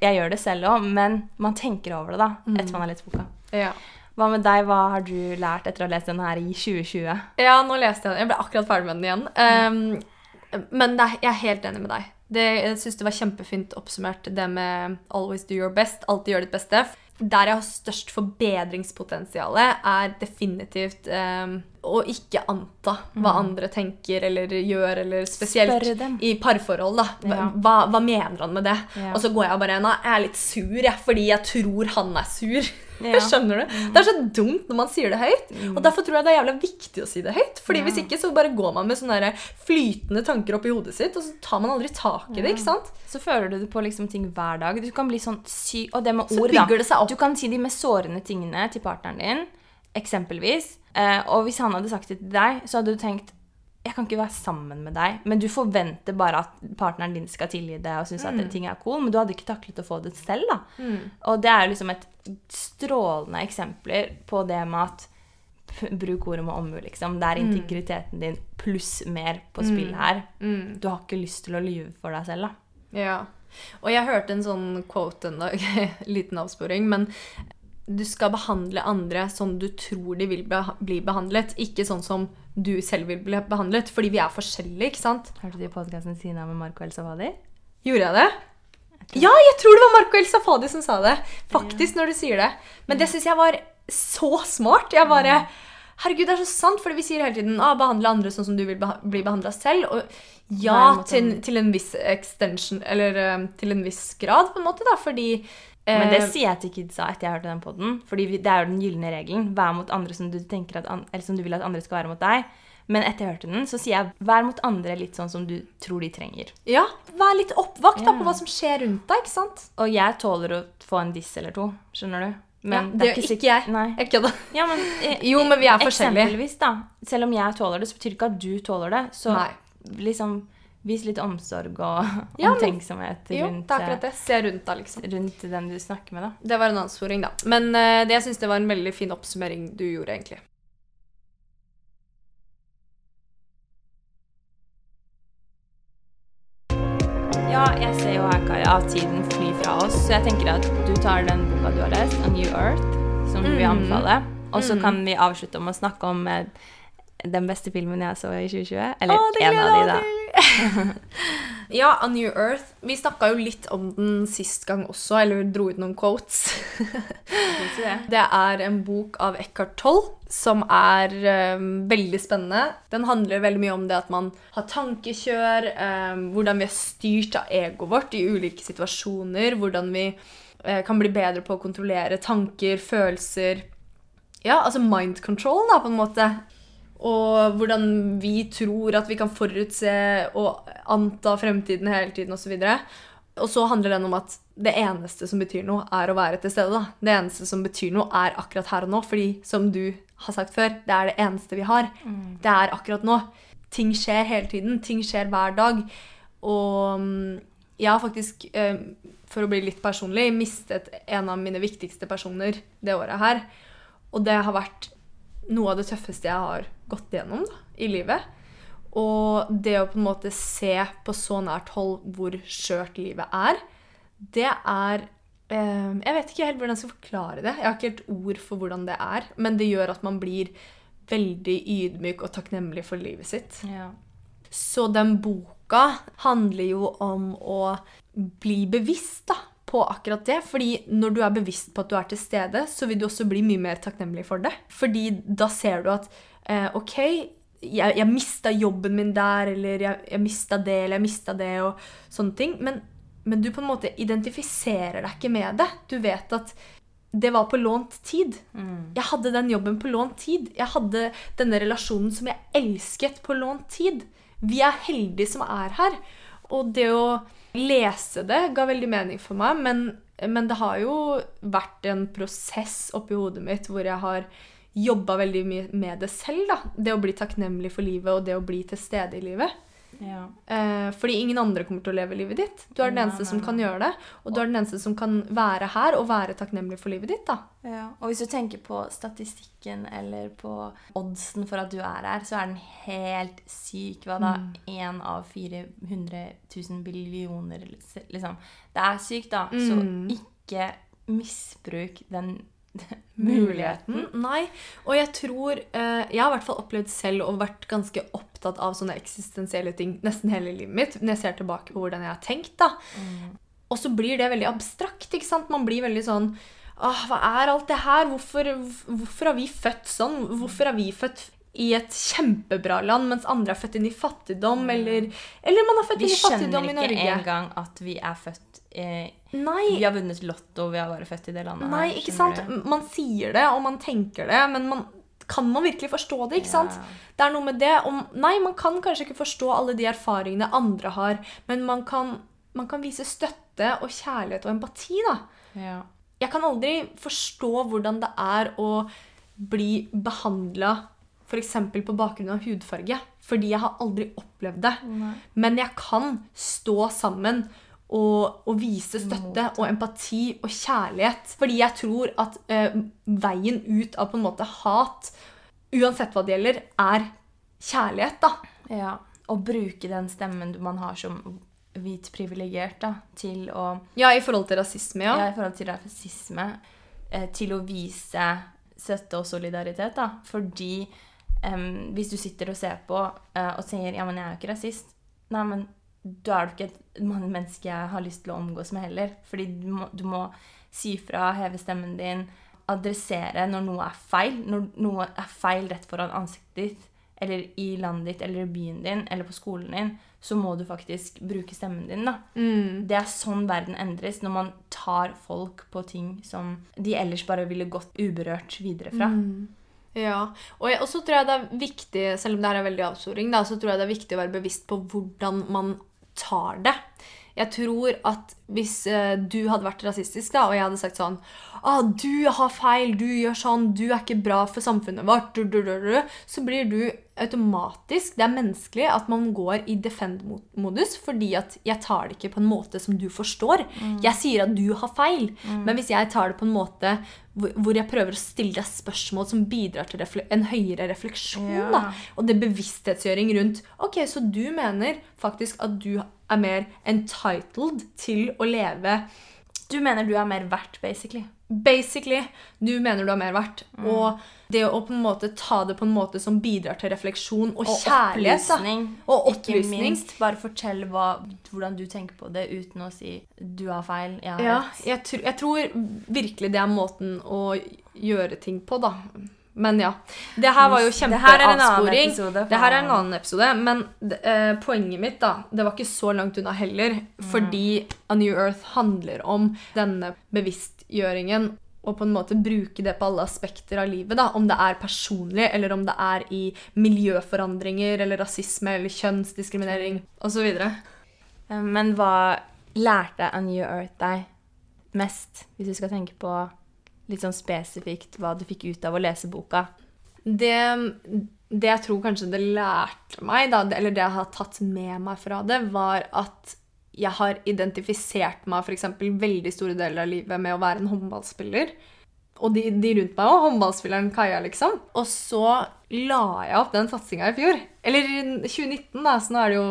Jeg gjør det selv òg, men man tenker over det da, etter man har lest boka. Ja. Hva med deg? Hva har du lært etter å ha lest den her i 2020? Ja, nå leste jeg den. Jeg ble akkurat ferdig med den igjen. Um, men det, jeg er helt enig med deg. Det, jeg syns det var kjempefint oppsummert, det med 'always do your best'. Alltid gjør ditt beste. Der jeg har størst forbedringspotensial, er definitivt um, å ikke anta hva andre tenker eller gjør, eller spesielt i parforhold. da. Ja. hva, hva mener han med det? Ja. Og så går jeg bare nå er jeg litt sur, jeg, fordi jeg tror han er sur. Ja. Skjønner du? Det er så dumt når man sier det høyt. Og derfor tror jeg det er jævla viktig å si det høyt. Fordi Ja. hvis ikke så bare går man med sånne flytende tanker oppi hodet sitt, og så tar man aldri tak i det, ikke sant? Så føler du det på liksom ting hver dag. Du kan bli sånn sy... Og det med ord, da. Du kan si de mest sårende tingene til partneren din, eksempelvis. Eh, og hvis han hadde sagt det til deg, så hadde du tenkt jeg kan ikke være sammen med deg. Men du forventer bare at partneren din skal tilgi det og synes Mm. at ting er cool, men du hadde ikke taklet å få det selv. da. Og det er liksom et strålende eksempler på det med at Bruk ordet med omhu, liksom. Det er Mm. integriteten din pluss mer på spill her. Du har ikke lyst til å lyve for deg selv, da. Ja. Og jeg hørte en sånn quote en dag, liten avsporing, men du skal behandle andre som du tror de vil bli behandlet, ikke sånn som du selv vil bli behandlet, fordi vi er forskjellige, ikke sant? Hørte du podkasten Sina med Marco El Safadi? Gjorde jeg det? Ja, jeg tror det var Marco El Safadi som sa det. Faktisk, når du sier det. Men det syns jeg var så smart. Jeg bare Herregud, det er så sant, for vi sier hele tiden ah, 'behandle andre sånn som du vil beha bli behandla selv'. Og ja, til, til en viss extension Eller um, til en viss grad, på en måte, da, fordi Men det eh, sier jeg til kidsa etter jeg hørte den podden. Fordi det er jo den gylne regelen. Vær mot andre som du, at an, eller som du vil at andre skal være mot deg. Men etter jeg hørte den, så sier jeg vær mot andre litt sånn som du tror de trenger. Ja, vær litt oppvakt da, på hva som skjer rundt deg, ikke sant? Og jeg tåler å få en diss eller to. Skjønner du? ja, det gjør ikke, ikke jeg. Nei. Jeg kødder. Ja, men, eh, Jo, men vi er forskjellige. Eksempelvis, da. Selv om jeg tåler det, så betyr det ikke at du tåler det. Så Nei. liksom vis litt omsorg og Ja, omtenksomhet Jo, rundt, det er akkurat det. Se rundt da, liksom. rundt den du snakker med, da. Det var en ansporing, da. Men uh, det, jeg syns det var en veldig fin oppsummering du gjorde, egentlig. Ja, jeg ser jo her, Kaja, at tiden flyr fra oss, så jeg tenker at du tar den boka du har lest, A New Earth, som du vil Mm. anbefale. Og så Mm. kan vi avslutte om å snakke om eh, den beste filmen jeg så i 2020. Eller Å, det en av de, da. ja, A New Earth. Vi snakka jo litt om den sist gang også, eller dro ut noen quotes. Det er en bok av Eckhart Toll som er um, veldig spennende. Den handler veldig mye om det at man har tankekjør, um, hvordan vi er styrt av egoet vårt i ulike situasjoner, hvordan vi uh, kan bli bedre på å kontrollere tanker, følelser Ja, altså mind control, da, på en måte. Og hvordan vi tror at vi kan forutse og anta fremtiden hele tiden osv. Og så handler den om at det eneste som betyr noe, er å være til stede. da. Det eneste som betyr noe, er akkurat her og nå. Fordi, som du har sagt før, det er det eneste vi har. Det er akkurat nå. Ting skjer hele tiden. Ting skjer hver dag. Og mm, jeg har faktisk, eh, for å bli litt personlig, mistet en av mine viktigste personer det året her. Og det har vært noe av det tøffeste jeg har gått gjennom da, i livet. Og det å på en måte se på så nært hold hvor skjørt livet er, det er eh, Jeg vet ikke helt hvordan jeg skal forklare det. Jeg har ikke helt ord for hvordan det er. Men det gjør at man blir veldig ydmyk og takknemlig for livet sitt. Ja. Så den boka handler jo om å bli bevisst da, på akkurat det. Fordi når du er bevisst på at du er til stede, så vil du også bli mye mer takknemlig for det. Fordi da ser du at eh, OK, jeg, jeg mista jobben min der, eller jeg, jeg mista det, eller jeg mista det, og sånne ting. Men, men du på en måte identifiserer deg ikke med det. Du vet at det var på lånt tid. Jeg hadde den jobben på lånt tid. Jeg hadde denne relasjonen som jeg elsket, på lånt tid. Vi er heldige som er her. Og det å lese det ga veldig mening for meg, men, men det har jo vært en prosess oppi hodet mitt hvor jeg har jobba veldig mye med det selv. da. Det å bli takknemlig for livet og det å bli til stede i livet. Ja. Eh, fordi ingen andre kommer til å leve livet ditt. Du er den Nei, eneste nei, som kan gjøre det. Og du er den eneste som kan være her og være takknemlig for livet ditt. da. Ja. Og hvis du tenker på statistikken eller på oddsen for at du er her, så er den helt syk. Hva da? Én av 400 000 billioner, liksom. Det er sykt, da. Så Mm. ikke misbruk den muligheten. Nei. Og jeg tror eh, Jeg har i hvert fall opplevd selv og vært ganske opptatt av sånne eksistensielle ting nesten hele livet mitt. Når jeg ser tilbake på hvordan jeg har tenkt. da. Og så blir det veldig abstrakt. ikke sant? Man blir veldig sånn Åh, hva er alt det her? Hvorfor, hvorfor har vi født sånn? Hvorfor er vi født i et kjempebra land, mens andre er født inn i fattigdom? Eller, eller man er født Vi inn i fattigdom i Norge. Vi skjønner ikke engang at vi er født eh, Nei, Vi har vunnet Lotto, vi har bare født i det landet nei, ikke sant? Man sier det, og man tenker det, men man, kan man virkelig forstå det, ikke sant? Ja. Det er noe med det. Om, nei, man kan kanskje ikke forstå alle de erfaringene andre har, men man kan, man kan vise støtte og kjærlighet og empati, da. Ja. Jeg kan aldri forstå hvordan det er å bli behandla f.eks. på bakgrunn av hudfarge. Fordi jeg har aldri opplevd det. Men jeg kan stå sammen og, og vise støtte og empati og kjærlighet. Fordi jeg tror at eh, veien ut av på en måte hat, uansett hva det gjelder, er kjærlighet, da. Ja, og bruke den stemmen man har som hvit privilegert da, til å Ja, i forhold til rasisme, ja. ja. i forhold til rasisme, eh, til å vise støtte og solidaritet. Da. Fordi eh, hvis du sitter og ser på eh, og sier ja, men jeg er jo ikke rasist, nei, men da er du ikke et menneske jeg har lyst til å omgås med heller. Fordi du må, du må si fra, heve stemmen din, adressere når noe er feil. Når noe er feil rett foran ansiktet ditt, eller i landet ditt, eller i byen din, eller på skolen din, så må du faktisk bruke stemmen din, da. Mm. Det er sånn verden endres, når man tar folk på ting som de ellers bare ville gått uberørt videre fra. Ja, og, så tror jeg det er viktig, selv om det her er veldig avsporing, så tror jeg det er viktig å være bevisst på hvordan man tar det. Jeg tror at hvis eh, du hadde vært rasistisk, da, og jeg hadde sagt sånn ah, 'Du har feil, du gjør sånn, du er ikke bra for samfunnet vårt', så blir du automatisk Det er menneskelig at man går i defend-modus fordi at jeg tar det ikke på en måte som du forstår. Jeg sier at du har feil, men hvis jeg tar det på en måte hvor hvor jeg prøver å stille deg spørsmål som bidrar til en høyere refleksjon, Ja. da, og det bevissthetsgjøring rundt Ok, så du mener faktisk at du er mer entitled til å leve Du mener du er mer verdt, basically. Basically, du mener du har mer verdt. Mm. Og det å på en måte ta det på en måte som bidrar til refleksjon og, kjærlighet. da. opplysning. Og Ikke minst bare fortell hva, hvordan du tenker på det, uten å si 'du har feil', 'jeg har Ja, rett'. jeg, tr jeg tror virkelig det er måten å gjøre ting på, da. Men ja. Det her var jo kjempeavsporing. Det her er en annen episode, men eh, poenget mitt da, det var ikke så langt unna heller. Fordi A New Earth handler om denne bevisstgjøringen. Og på en måte bruke det på alle aspekter av livet. da, Om det er personlig, eller om det er i miljøforandringer, eller rasisme, eller kjønnsdiskriminering osv. Eh, Men hva lærte A New Earth deg mest, hvis du skal tenke på litt sånn spesifikt hva du fikk ut av å lese boka? Det, det jeg tror kanskje det lærte meg, da, eller det jeg har tatt med meg fra det, var at jeg har identifisert meg eksempel veldig store deler av livet med å være en håndballspiller. Og de, de rundt meg òg. Håndballspilleren Kaja, liksom. Og så la jeg opp den satsinga i fjor. Eller i 2019, da, så nå er det jo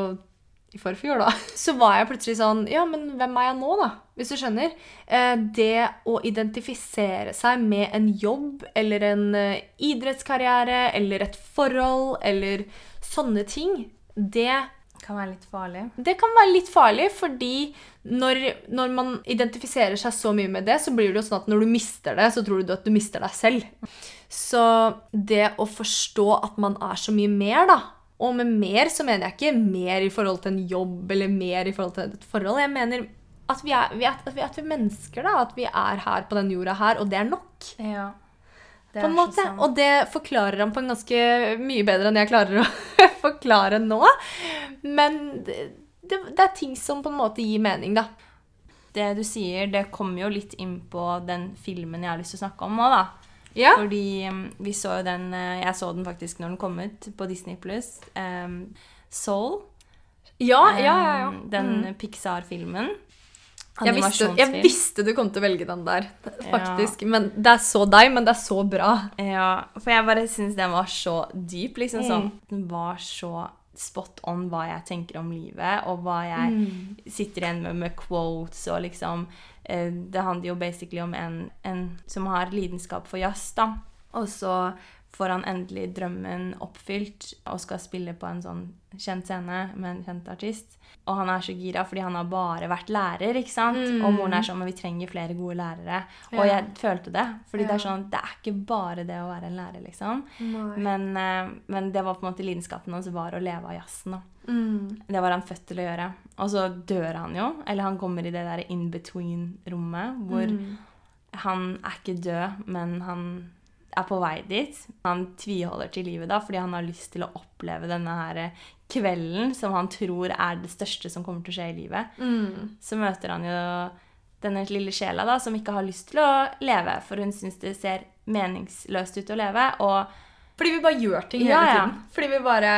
i forfjor, da. Så var jeg plutselig sånn Ja, men hvem er jeg nå, da? Hvis du skjønner. Eh, det å identifisere seg med en jobb eller en eh, idrettskarriere eller et forhold eller sånne ting, det Kan være litt farlig. det kan være litt farlig, fordi når, når man identifiserer seg så mye med det, så blir det jo sånn at når du mister det, så tror du at du mister deg selv. Så det å forstå at man er så mye mer, da Og med mer så mener jeg ikke mer i forhold til en jobb eller mer i forhold til et forhold. Jeg mener at vi er, vi er, at vi, at vi er mennesker, da. At vi er her på den jorda her, og det er nok. Ja. På en måte. Og det forklarer han på en ganske mye bedre enn jeg klarer å forklare nå. Men det, det, det er ting som på en måte gir mening, da. Det du sier, det kommer jo litt inn på den filmen jeg har lyst til å snakke om òg, da. Ja. Fordi um, vi så jo den eh, Jeg så den faktisk når den kom ut på Disney pluss. Soul. Ja, ja, ja. ja. Den Den Pixar-filmen. Jeg visste, jeg visste du kom til å velge den der, faktisk. Men Det er så deg, men det er så bra. Ja, for jeg bare syns den var så dyp. liksom sånn. Mm. Den var så spot on hva jeg tenker om livet, og hva jeg Mm. sitter igjen med med quotes og liksom eh, Det handler jo basically om en, en som har lidenskap for jazz, da. Og så får han endelig drømmen oppfylt og skal spille på en sånn kjent scene med en kjent artist. Og han er så gira fordi han har bare vært lærer, ikke sant? Mm. Og moren er sånn Men vi trenger flere gode lærere. Ja. Og jeg følte det. Fordi det er sånn Det er ikke bare det å være en lærer, liksom. Men, eh, men det var på en måte lidenskapen hans var å leve av jazzen. da. Mm. Det var han født til å gjøre. Og så dør han jo. Eller han kommer i det der in between-rommet hvor Mm. han er ikke død, men han er på vei dit. Han tviholder til livet da, fordi han har lyst til å oppleve denne her kvelden som han tror er det største som kommer til å skje i livet. Mm. Så møter han jo denne lille sjela da, som ikke har lyst til å leve, for hun syns det ser meningsløst ut å leve. Og Fordi vi bare gjør ting Ja, hele ja. tiden. Fordi vi bare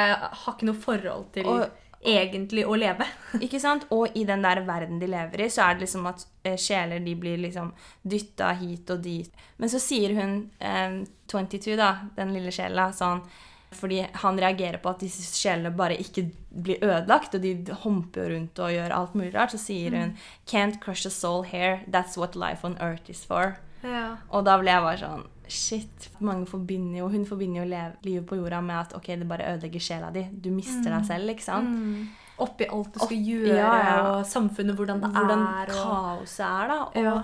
har ikke noe forhold til Og- egentlig å leve. Ikke sant? Og i den der verden de lever i, så er det liksom at eh, sjeler de blir liksom dytta hit og dit. Men så sier hun, eh, 22, da, den lille sjela, sånn fordi han reagerer på at disse sjelene bare ikke blir ødelagt, og de humper rundt og gjør alt mulig rart, så sier hun Can't crush a soul here. That's what life on earth is for. Ja. Og da ble jeg bare sånn Shit. Mange forbinder jo, Hun forbinder jo lev, livet på jorda med at ok, det bare ødelegger sjela di. Du mister deg selv, ikke sant? Mm. Oppi alt du skal Opp- gjøre, ja, ja. og samfunnet, hvordan det Hvordan er. Hvordan kaoset er, da. Og, Ja.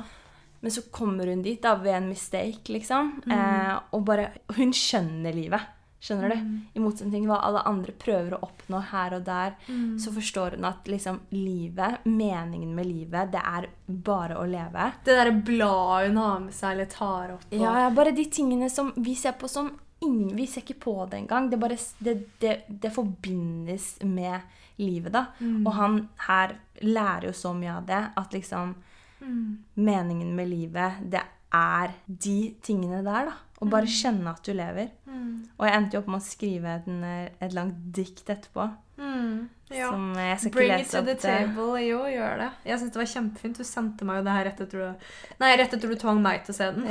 Men så kommer hun dit da, ved en mistake, liksom. Mm. Eh, og bare Hun skjønner livet. Skjønner du? Mm. I motsetning til hva alle andre prøver å oppnå her og der, Mm. så forstår hun at liksom livet, meningen med livet, det er bare å leve. Det derre bladet hun har med seg eller tar opp. Og... Ja, bare de tingene som vi ser på som ingen, Vi ser ikke på det engang. Det, bare, det, det, det forbindes med livet, da. Mm. Og han her lærer jo så mye av det at liksom Mm. Meningen med livet, det er de tingene der, da. Og bare kjenne at du lever. Mm. Og jeg endte jo opp med å skrive en, et langt dikt etterpå. Mm. Ja. Som jeg skal ikke Bring it to opp table. det. Jo, gjør det. Jeg syns det var kjempefint. Du sendte meg jo det her rett etter du Nei, rett etter du tvang meg til å se den.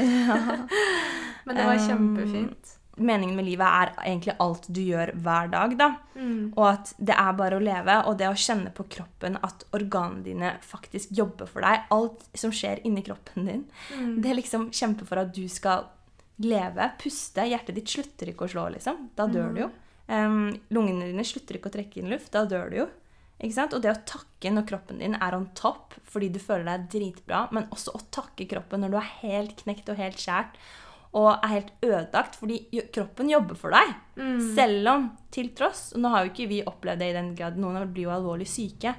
Men det var Um, kjempefint. Meningen med livet er egentlig alt du gjør hver dag, da. Mm. Og at det er bare å leve, og det å kjenne på kroppen at organene dine faktisk jobber for deg. Alt som skjer inni kroppen din. Mm. Det liksom kjempe for at du skal leve, puste. Hjertet ditt slutter ikke å slå, liksom. Da dør du jo. Um, lungene dine slutter ikke å trekke inn luft. Da dør du jo. Ikke sant? Og det å takke når kroppen din er on top fordi du føler deg dritbra, men også å takke kroppen når du er helt knekt og helt skjært og er helt ødelagt fordi kroppen jobber for deg. Mm. Selv om, til tross og Nå har jo ikke vi opplevd det i den grad, noen blir jo alvorlig syke.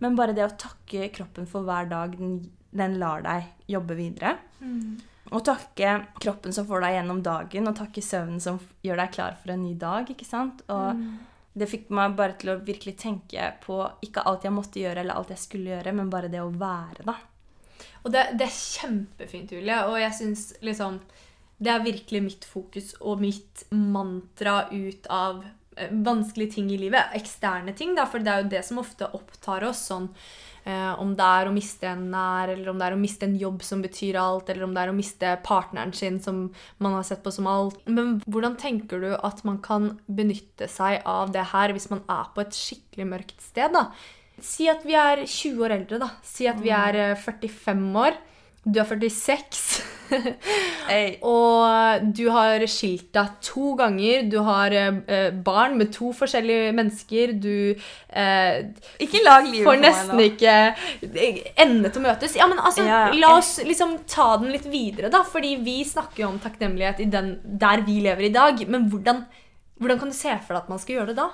Men bare det å takke kroppen for hver dag den, den lar deg jobbe videre. Mm. Og takke kroppen som får deg gjennom dagen, og takke søvnen som gjør deg klar for en ny dag. ikke sant? Og Mm. det fikk meg bare til å virkelig tenke på ikke alt jeg måtte gjøre, eller alt jeg skulle gjøre, men bare det å være, da. Og det, det er kjempefint, Julie. Og jeg syns liksom Det er virkelig mitt fokus og mitt mantra ut av eh, vanskelige ting i livet. Eksterne ting, da, for det er jo det som ofte opptar oss. sånn eh, Om det er å miste en nær, eller om det er å miste en jobb som betyr alt, eller om det er å miste partneren sin som man har sett på som alt. Men hvordan tenker du at man kan benytte seg av det her hvis man er på et skikkelig mørkt sted? da? Si at vi er 20 år eldre, da. Si at vi er eh, 45 år. Du er 46. Og du har skilt deg to ganger. Du har eh, barn med to forskjellige mennesker. Du eh, Ikke lag livet får på meg nesten ikke ende til å møtes. Ja, men altså, Ja, La oss liksom ta den litt videre, da. Fordi vi snakker jo om takknemlighet i den, der vi lever i dag. Men hvordan, hvordan kan du se for deg at man skal gjøre det da?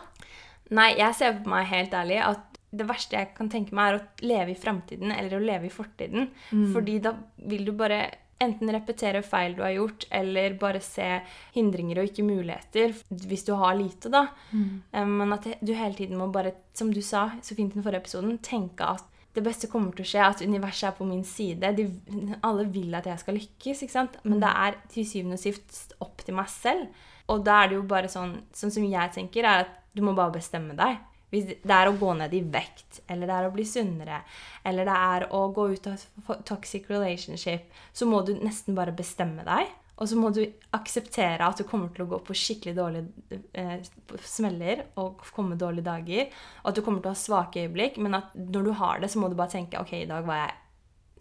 Nei, jeg ser på meg helt ærlig at det verste jeg kan tenke meg, er å leve i framtiden eller å leve i fortiden. Fordi da vil du bare enten repetere feil du har gjort, eller bare se hindringer og ikke muligheter, hvis du har lite, da. Mm. Men at du hele tiden må bare, som du sa så fint i den forrige episoden, tenke at det beste kommer til å skje, at universet er på min side. De, alle vil at jeg skal lykkes, ikke sant? Men det er til syvende og sist opp til meg selv. Og da er det jo bare sånn Sånn som jeg tenker, er at du må bare bestemme deg. Hvis det er å gå ned i vekt, eller det er å bli sunnere, eller det er å gå ut av toxic relationship, så må du nesten bare bestemme deg. Og så må du akseptere at du kommer til å gå på skikkelig dårlige eh, smeller og komme dårlige dager. Og at du kommer til å ha svake øyeblikk, men at når du har det, så må du bare tenke OK, i dag var jeg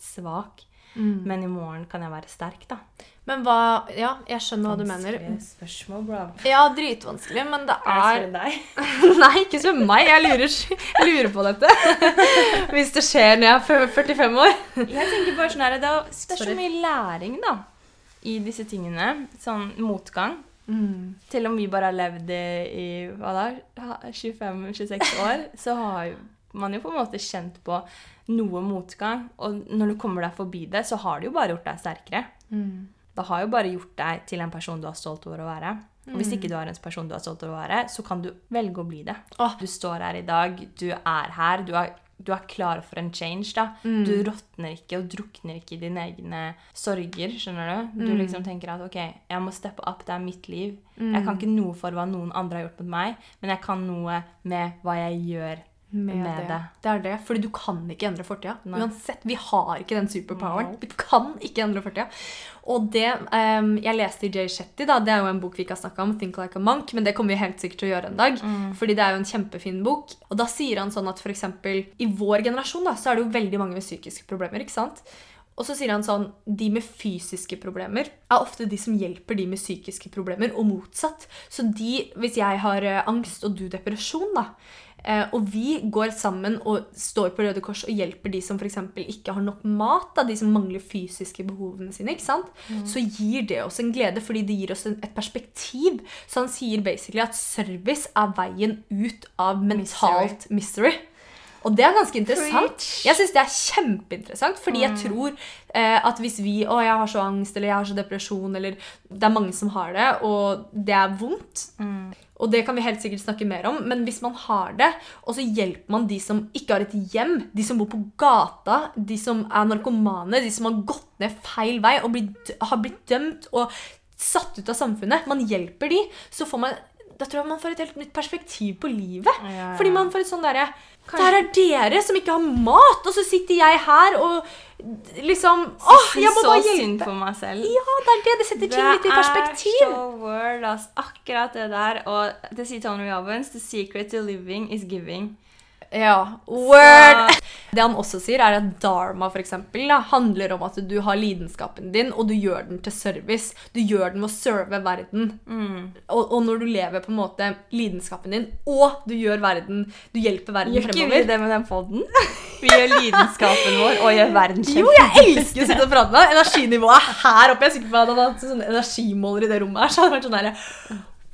svak. Men i morgen kan jeg være sterk, da. Men hva Ja, jeg skjønner hva du mener. Vanskelige spørsmål, bro. Ja, dritvanskelig, men det Er Jeg det deg? Nei, ikke spør meg. Jeg lurer, jeg lurer på dette. Hvis det skjer når jeg er 45 år. Jeg tenker bare sånn her, det, er, det er så mye læring, da, i disse tingene. Sånn motgang. Til om vi bare har levd i, i hva da, 25-26 år, så har man jo på en måte kjent på noe motgang. Og når du kommer deg forbi det, så har det jo bare gjort deg sterkere. Det har jo bare gjort deg til en person du er stolt over å være. Og hvis ikke du er en person du er stolt over å være, så kan du velge å bli det. Oh. Du står her i dag, du er her, du er, du er klar for en change. da. Du råtner ikke og drukner ikke i dine egne sorger. skjønner Du Du liksom tenker at ok, jeg må steppe opp, det er mitt liv. Jeg kan ikke noe for hva noen andre har gjort mot meg, men jeg kan noe med hva jeg gjør med, det. Det er det. Fordi du kan ikke endre fortida. Uansett, vi har ikke den superpoweren. Vi kan ikke endre fortida. Og det um, Jeg leste i Jay Shetty, da, det er jo en bok vi ikke har snakka om, 'Think Like a Monk', men det kommer vi helt sikkert til å gjøre en dag. Fordi det er jo en kjempefin bok. Og da sier han sånn at eksempel, i vår generasjon da, så er det jo veldig mange med psykiske problemer. ikke sant? Og så sier han sånn De med fysiske problemer er ofte de som hjelper de med psykiske problemer, og motsatt. Så de, hvis jeg har eh, angst og du depresjon, da, og vi går sammen og står på Røde Kors og hjelper de som f.eks. ikke har nok mat, da, de som mangler fysiske behovene sine, ikke sant? så gir det oss en glede, fordi det gir oss en, et perspektiv. Så han sier basically at service er veien ut av mentalt mystery. Og det er ganske interessant. Jeg syns det er kjempeinteressant, fordi jeg tror eh, at hvis vi Å, jeg har så angst, eller jeg har så depresjon, eller Det er mange som har det, og det er vondt. Og det kan vi helt sikkert snakke mer om, men hvis man har det, og så hjelper man de som ikke har et hjem, de som bor på gata, de som er narkomane, de som har gått ned feil vei og blitt, har blitt dømt og satt ut av samfunnet Man hjelper de, så får man da tror jeg man får et helt nytt perspektiv på livet. Ja, ja. Fordi man får et sånn derre Der er dere som ikke har mat, og så sitter jeg her og liksom Åh, jeg må bare hjelpe! så synd på meg selv. Ja, det er det. Det setter ting litt i perspektiv. Det er så word, ass. Akkurat det der. Og det sier Tony Robbins, the secret to living is giving. Ja, word! Det han også sier, er at dharma for eksempel, da, handler om at du har lidenskapen din, og du gjør den til service. Du gjør den ved å serve verden. Og, og når du lever på en måte lidenskapen din, og du gjør verden Du hjelper verden Gjør ikke vi fremover det med den poden? Vi gjør lidenskapen vår og gjør verden Jo, jeg elsker å sitte og prate med. Energinivået er her oppe. Jeg er sikker på at hadde hatt sånne energimåler i det rommet her. Så hadde det vært sånn Neida.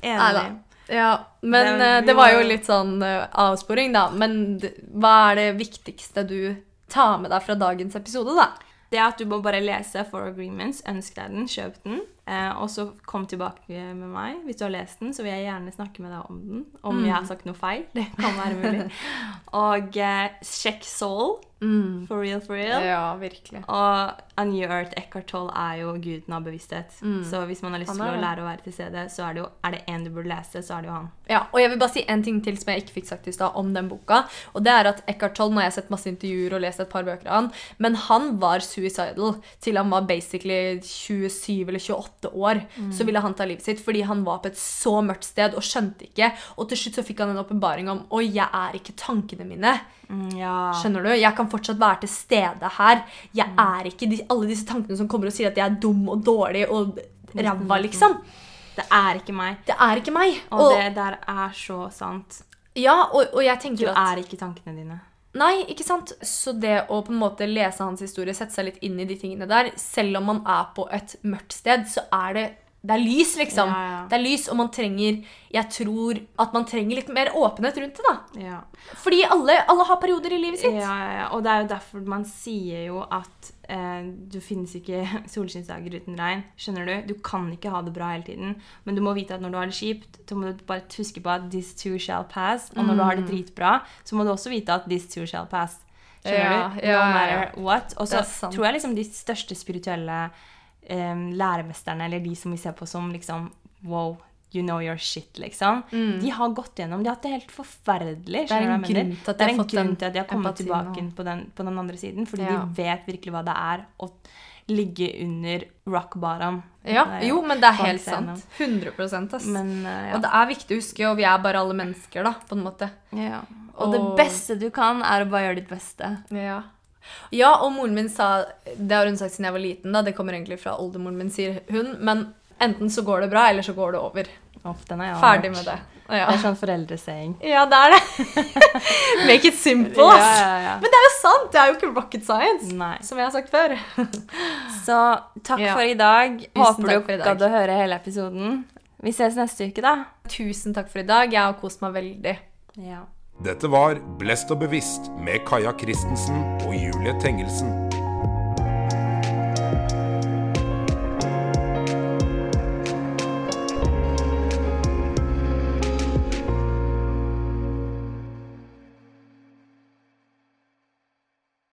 Enig. Ja, men Det- eh, det var jo litt sånn eh, avsporing, da. Men hva er det viktigste du tar med deg fra dagens episode, da? Det er at du må bare lese For Agreements, ønsk deg den, kjøp den, og så kom tilbake med meg. Hvis du har lest den, så vil jeg gjerne snakke med deg om den. Om jeg har sagt noe feil. Det kan være mulig. Og eh, sjekk Soul. For real, for real. Ja, virkelig. Og A New Earth, Eckhart Tolle, er jo guden av bevissthet. Så hvis man har lyst til å lære å være til stede, så er det jo Er det en du burde lese, så er det jo han. Ja, og jeg vil bare si en ting til som jeg ikke fikk sagt i stad om den boka. Og det er at Eckhart Tolle, nå har jeg sett masse intervjuer og lest et par bøker av han, men han var suicidal til han var basically 27 eller 28 år. Så ville han ta livet sitt fordi han var på et så mørkt sted og skjønte ikke. Og til slutt så fikk han en åpenbaring om Oi, jeg er ikke tankene mine. Mm, ja. Skjønner du? Jeg kan fortsatt være til stede her. Jeg Mm. er ikke de, alle disse tankene som kommer og sier at jeg er dum og dårlig og ræva, liksom. Det er ikke meg. Det er ikke meg. Og, Og, det der er så sant. ja, og, og jeg Du tenker at er ikke tankene dine. Nei, ikke sant? Så det å på en måte lese hans historie, sette seg litt inn i de tingene der, selv om man er på et mørkt sted, så er det det er lys, liksom. Ja, ja. Det er lys, og man trenger Jeg tror at man trenger litt mer åpenhet rundt det, da. Ja. Fordi alle, alle har perioder i livet sitt. Ja, ja, ja. Og det er jo derfor man sier jo at eh, du finnes ikke solskinnsdager uten regn. Skjønner du? Du kan ikke ha det bra hele tiden. Men du må vite at når du har det kjipt, så må du bare huske på at this too shall pass. Og når du har det dritbra, så må du også vite at this too shall pass. Skjønner Ja, du? no ja. matter what. Og så tror jeg liksom de største spirituelle eh, læremesterne, eller de som vi ser på som liksom wow, you know your shit, liksom. De har gått gjennom De har hatt det helt forferdelig. Mm. Det er en grunn til at det de har en grunn til at de har kommet tilbake på den, på den andre siden. Fordi Ja. de vet virkelig hva det er å ligge under rock bottom. Ja, Det er jo, men det er helt sant. 100 ass. Men uh, ja. Og det er viktig å huske, og vi er bare alle mennesker, da, på en måte. ja. Og det beste du kan, er å bare gjøre ditt beste. Ja. Ja, og moren min sa Det har hun sagt siden jeg var liten, da. Det kommer egentlig fra oldemoren min, sier hun. Men enten så går det bra, eller så går det over. Opp, den har jeg Ferdig hørt. med det. Det er sånn foreldresaying. ja det er det. Make it simple, ass. ja, ja. Men det er jo sant! Det er jo ikke rocket science. Nei. Som jeg har sagt før. Så takk Ja. for i dag. Håper du gadd å høre hele episoden. Vi ses neste uke, da. Tusen takk for i dag. Jeg har kost meg veldig. Ja. Dette var Blest og bevisst med Kaja Christensen og Julie Tengelsen.